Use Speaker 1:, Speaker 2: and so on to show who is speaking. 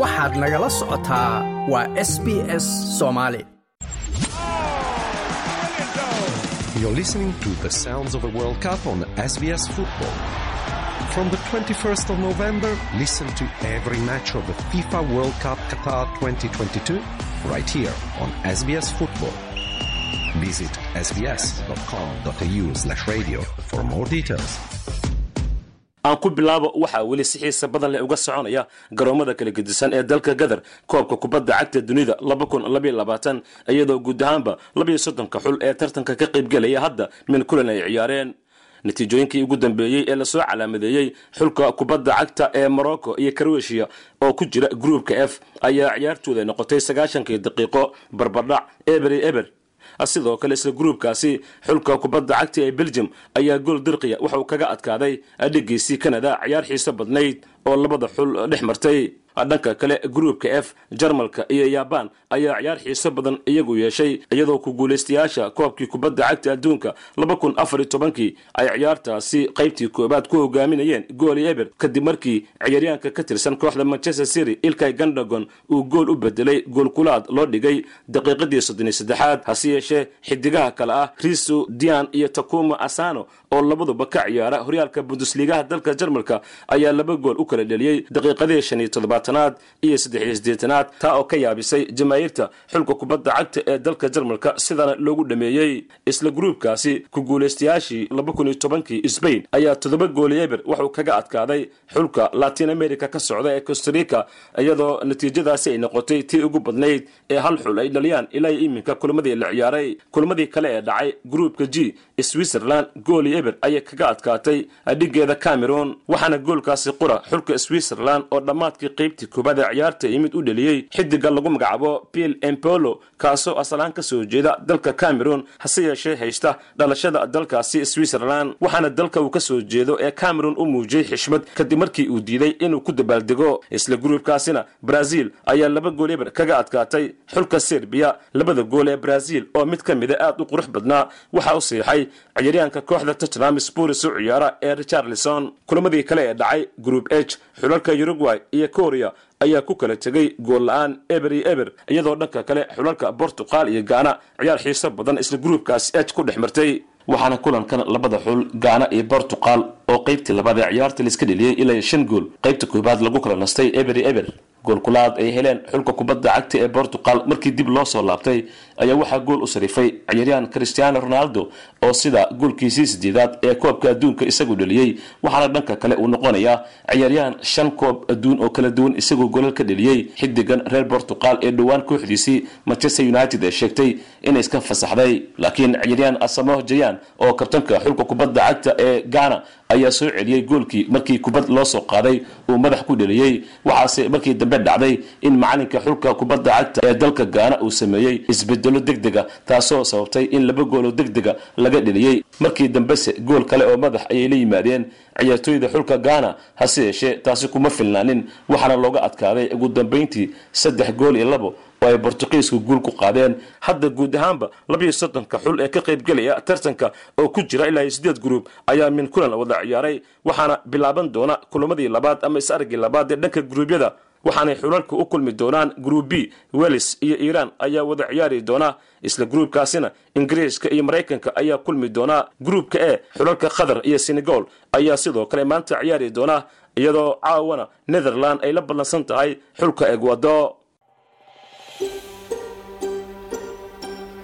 Speaker 1: waxaad nagala socotaa waa s b s soomaali
Speaker 2: You're listening to the sounds of the World Cup on SBS Football. From the 21st of November, listen to every match of the FIFA World Cup Qatar 2022 right here on SBS Football. Visit sbs.com.au slash radio for more details.
Speaker 3: Aan ku bilaabo waxaa weli si xiisa badan leh uga soconaya garoomada kala gedisan ee dalka gadar koobka kubadda cagta dunida iyadoo guud ahaanba soddonka xul ee tartanka ka qaybgelaya hadda min kulan ay ciyaareen. Natiijooyinkii ugu dambeeyey ee la soo calaamadeeyey xulka kubadda cagta ee morocco iyo karweshiya oo ku jira gruupka f ayaa ciyaartooda noqotay sagaashankii daqiiqo barbardhac ebery eber sidoo kale isla gruubkaasi xulka kubadda cagta ee belgium ayaa gool dirqiya waxauu kaga adkaaday adhigiisii canada ciyaar xiiso badnayd oo labada xul dhex martay dhanka kale gruupka f jarmalka iyo yabaan ayaa ciyaar xiiso badan iyagu yeeshay iyadoo ku guulaystayaasha koobkii kubadda cagta adduunka kii ay ciyaartaasi qaybtii koobaad ku hogaaminayeen gooli eber. Kadib markii ciyaaryaanka ka tirsan kooxda manchester city ilkay gandagon uu gool u bedelay goolkulaad loo dhigay daqiiqadii soddon iyo saddexaad hase yeeshee xidigaha kale ah riso dian iyo takuma asano oo labaduba ka ciyaara. Horyaalka bundusliigaha dalka jarmalka ayaa laba gool u kala dheliyey daqiiqadii shan iyo toddobaatanaad iyo saddexiyo siddeetanaad taa oo ka yaabisay jamaahiirta xulka kubadda cagta ee dalka jarmalka sidana loogu dhameeyey isla gruubkaasi ku guulaystayaashii kii sbain ayaa toddoba gooli eber wuxuu kaga adkaaday xulka latin america ka socda ee costarica iyadoo natiijadaasi ay noqotay tii ugu badnayd ee hal xul ay dhaliyaan ilaa iminka kulmadii la ciyaaray. Kulmadii kale ee dhacay gruupka g switzerland gooli eber ayay kaga adkaatay dhigeeda cameron waxaana goolkaasi qura xulka switzerland oo dhammaadkii qaybtii ee ciyaarta imid u dheliyey xidiga lagu magacaabo bill empolo kaasoo asalaan ka soo jeeda dalka cameron hase yeeshee haysta dhalashada dalkaasi switzerland waxaana dalka uu ka soo jeedo ee cameron u muujiyey xishmad kadib markii uu diiday inuu ku dabaaldego. Isla gruubkaasina brazil ayaa laba gool eber kaga adkaatay xulka serbiya labada gool ee brazil oo mid ka mida aad u qurux badnaa waxaa u siixay ciyaaryaanka kooxda tottenham spurs u ciyaara ee richarlison. Kulamadii kale ee dhacay group h xulalka uruguay iyo korea ayaa ku kala tegay gool la'aan eber iyo eber iyadoo dhanka kale xulalka bortuqal iyo gaana ciyaar xiiso badan isla gruubkaasi h ku dhex martay. Waxaana kulankan labada xul gaana iyo bortuqal oo qaybtii labaad ee ciyaarta laiska dheliyey ilaa shan gool qaybta koobaad lagu kala nastay eber iyo eber goolkulaad ay heleen xulka kubadda cagta ee bortuqal markii dib loo soo laabtay ayaa waxaa gool u sarifay ciyaaryahan christiano ronaldo oo sida goolkiisii sideedaad ee koobka adduunka isagu dheliyey waxaana dhanka kale uu noqonayaa ciyaaryahan shan koob adduun oo kala duwan isagoo golal ka dheliyey xidigan reer bortuqal ee dhowaan kooxdiisii manchester united ee sheegtay inay iska fasaxday laakiin ciyaaryahan asamo jayan oo kabtanka xulka kubadda cagta ee ghana ayaa soo celiyey goolkii markii kubad loo soo qaaday uu madax ku dheliyey waxaase markii dambe dhacday in macalinka xulka kubadda cagta ee dalka gaana uu sameeyey isbedelo degdega taasoo sababtay in laba gooloo degdega laga dheliyey markii dambese gool kale oo madax ayay la yimaadeen ciyaartooyda xulka gaana hase yeeshee taasi kuma filnaanin waxaana looga adkaaday ugu dambayntii saddex gool iyo labo ay bortuqiisku guul ku qaadeen. Hadda guud ahaanba labiyo soddonka xul ee ka qaybgelaya tartanka oo ku jira ilaa sideed gruub ayaa min kulan wada ciyaaray waxaana bilaaban doona kulamadii labaad ama is-argii labaad ee dhanka gruubyada waxaanay xulalka u kulmi doonaan gruub b welis iyo iiraan ayaa wada ciyaari doona isla gruubkaasina ingiriiska iyo maraykanka ayaa kulmi doonaa gruubka e xulalka qatar iyo senegal ayaa sidoo kale maanta ciyaari doona iyadoo caawana netherland ay la ballansan tahay xulka egwado